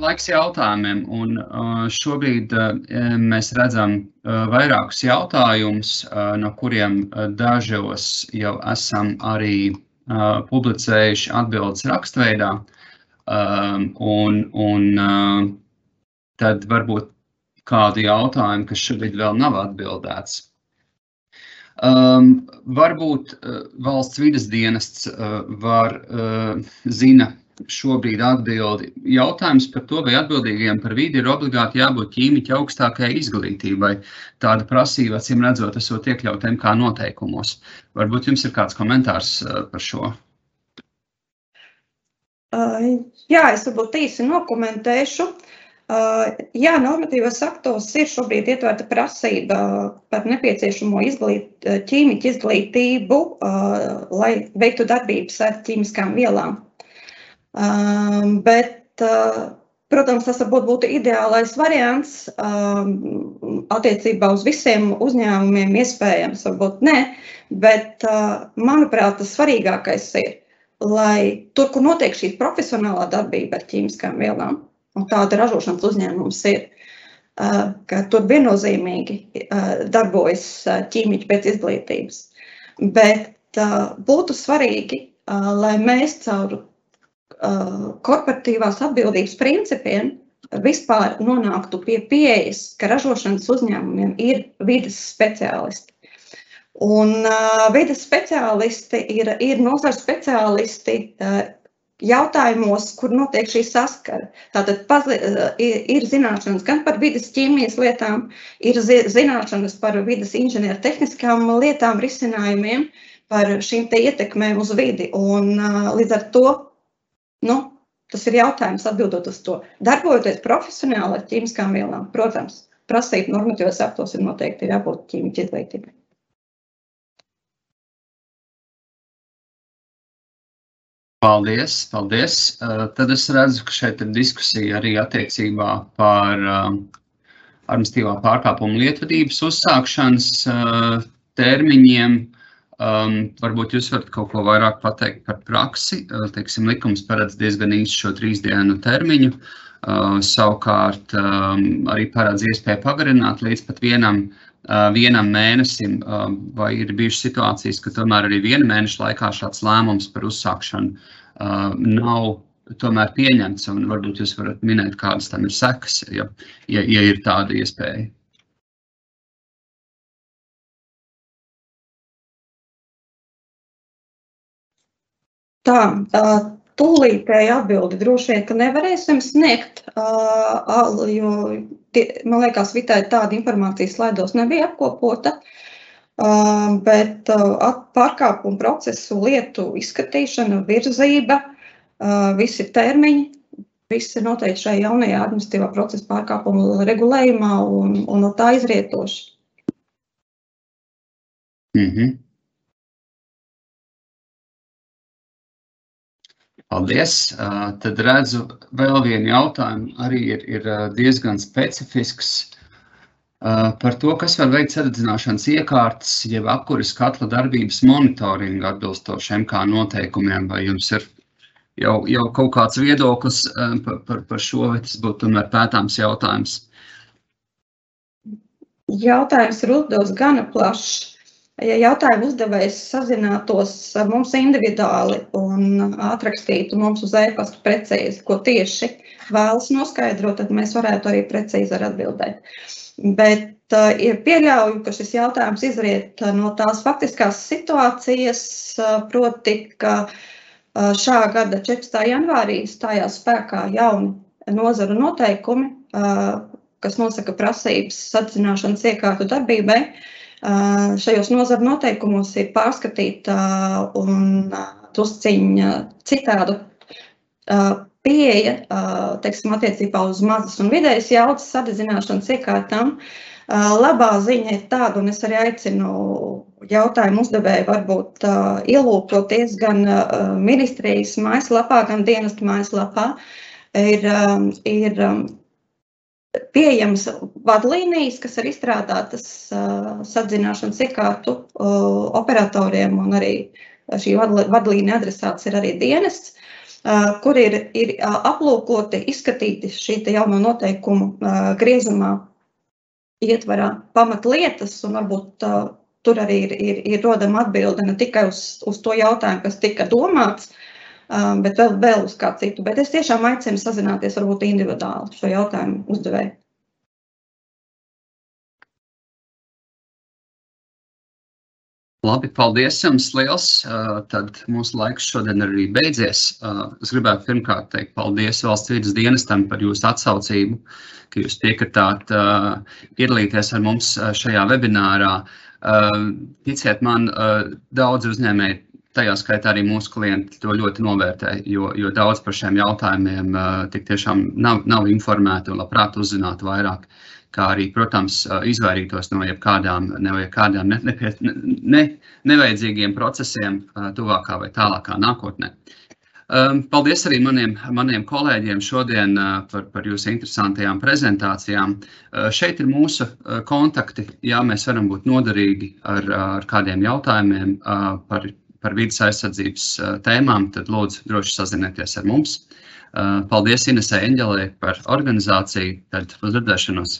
laiks jautājumiem, un uh, šobrīd uh, mēs redzam uh, vairākus jautājumus, no kuriem dažos jau esam arī publicējuši atbildes rakstveidā. Um, un, un tad varbūt kādu jautājumu, kas šobrīd vēl nav atbildēts. Um, varbūt uh, valsts vidas dienests uh, var uh, zina šobrīd atbildi. Jautājums par to, vai atbildīgiem par vidi ir obligāti jābūt ķīmiķa augstākajai izglītībai. Tāda prasība, acīm redzot, esot iekļaut MK noteikumos. Varbūt jums ir kāds komentārs uh, par šo? Jā, es varbūt īsi nokomentēšu. Jā, normatīvos aktos ir šobrīd ietverta prasība par nepieciešamo izglīt, ķīmiķu izglītību, lai veiktu darbības ar ķīmiskām vielām. Bet, protams, tas varbūt būtu ideālais variants attiecībā uz visiem uzņēmumiem, iespējams, varbūt ne, bet, manuprāt, tas svarīgākais ir, lai tur, kur notiek šī profesionālā darbība ar ķīmiskām vielām, un tāda ražošanas uzņēmums ir, ka tur viennozīmīgi darbojas ķīmiķi pēc izglītības. Bet būtu svarīgi, lai mēs caur korporatīvās atbildības principiem vispār nonāktu pie pieejas, ka ražošanas uzņēmumiem ir vidas speciālisti. Un uh, vidas speciālisti ir, ir nozars speciālisti uh, jautājumos, kur notiek šī saskara. Tātad pazli, ir, ir zināšanas gan par vidas ķīmijas lietām, ir zināšanas par vidas inženieru tehniskām lietām, risinājumiem, par šīm te ietekmēm uz vidi. Un līdz ar to, nu, tas ir jautājums atbildot uz to. Darbojoties profesionāli ar ķīmiskām vielām, protams, prasību normatīvos aktos ir noteikti jābūt ķīmiķa izglītībai. Paldies, paldies. Uh, tad es redzu, ka šeit ir diskusija arī attiecībā par uh, administratīvā pārkāpuma lietvedības uzsākšanas uh, termiņiem. Um, varbūt jūs varat kaut ko vairāk pateikt par praksi. Uh, teiksim, likums paredz diezgan īsu šo trīs dienu termiņu. Uh, savukārt um, arī paredz iespēju pagarināt līdz pat vienam, uh, vienam mēnesim. Uh, vai ir bijušas situācijas, ka tomēr arī viena mēneša laikā šāds lēmums par uzsākšanu uh, nav tomēr pieņemts, un varbūt jūs varat minēt, kādas tam ir sekas, ja, ja, ja ir tāda iespēja. Tā, tūlītēji atbildi droši vien, ka nevarēsim sniegt, jo, man liekas, Vitai tāda informācija slaidos nebija apkopota. Bet pārkāpumu procesu lietu izskatīšana, virzība, visi termiņi, viss ir noteikti šajā jaunajā administratīvā procesa pārkāpumu regulējumā un, un no tā izrietoši. Mm Paldies. Tad redzu vēl vienu jautājumu. Arī ir, ir diezgan specifisks par to, kas var veikt saredzināšanas iekārtas, jeb apkuras katla darbības monitoringu atbilstoši MK noteikumiem. Vai jums ir jau, jau kaut kāds viedoklis par, par, par šo, vai tas būtu tomēr pētāms jautājums? Jautājums ir uzdevis gana plašs ja jautājumu uzdevējs sazinātos ar mums individuāli un atrakstītu mums uz e-pasta precīzi, ko tieši vēlas noskaidrot, tad mēs varētu arī precīzi atbildēt. Bet uh, pieļauju, ka šis jautājums izriet no tās faktiskās situācijas, uh, proti, ka šā gada 14. janvārī stājās spēkā jauni nozaru noteikumi, kas nosaka prasības atzināšanas iekārtu darbībai. Uh, Šajos nozaru noteikumos ir pārskatīta un tusciņa citādu pieeja, teiksim, attiecībā uz mazas un vidējas jaudas sadedzināšanas iekārtām. Labā ziņa ir tāda, un es arī aicinu jautājumu uzdevēju varbūt ielūkoties gan ministrijas mājaslapā, gan dienestu mājaslapā. Ir, ir pieejamas vadlīnijas, kas ir izstrādātas uh, sadzināšanas iekārtu uh, operatoriem, un arī šī vadlīnija adresāts ir arī dienests. kur ir, ir aplūkoti, izskatīti šī jauno noteikumu griezumā ietvarā pamatlietas, un varbūt tur arī ir, ir, ir rodama atbilde ne tikai uz, uz to jautājumu, kas tika domāts, bet vēl, vēl uz kā citu. Bet es tiešām aicinu sazināties varbūt individuāli šo jautājumu uzdevēju. Labi, paldies jums liels. Tad mūsu laiks šodien arī beidzies. Es gribētu pirmkārt teikt paldies valsts vidas dienestam par jūsu atsaucību, ka jūs piekritāt piedalīties ar mums šajā webinārā. Ticiet man, daudz uzņēmēji, tajā skaitā arī mūsu klienti, to ļoti novērtē, jo, jo daudz par šiem jautājumiem tik tiešām nav, nav informēti un labprāt uzzinātu vairāk. Kā arī, protams, izvairītos no jebkādām, no jebkādām ne, ne, ne, nevajadzīgiem procesiem tuvākā vai tālākā nākotnē. Paldies arī maniem, maniem kolēģiem šodien par, par jūsu interesantajām prezentācijām. Šeit ir mūsu kontakti. Jā, mēs varam būt noderīgi ar, ar kādiem jautājumiem par, par vidas aizsardzības tēmām, tad lūdzu droši sazinieties ar mums. Paldies Inesai Enģelē par organizāciju. Tad uz redzēšanos!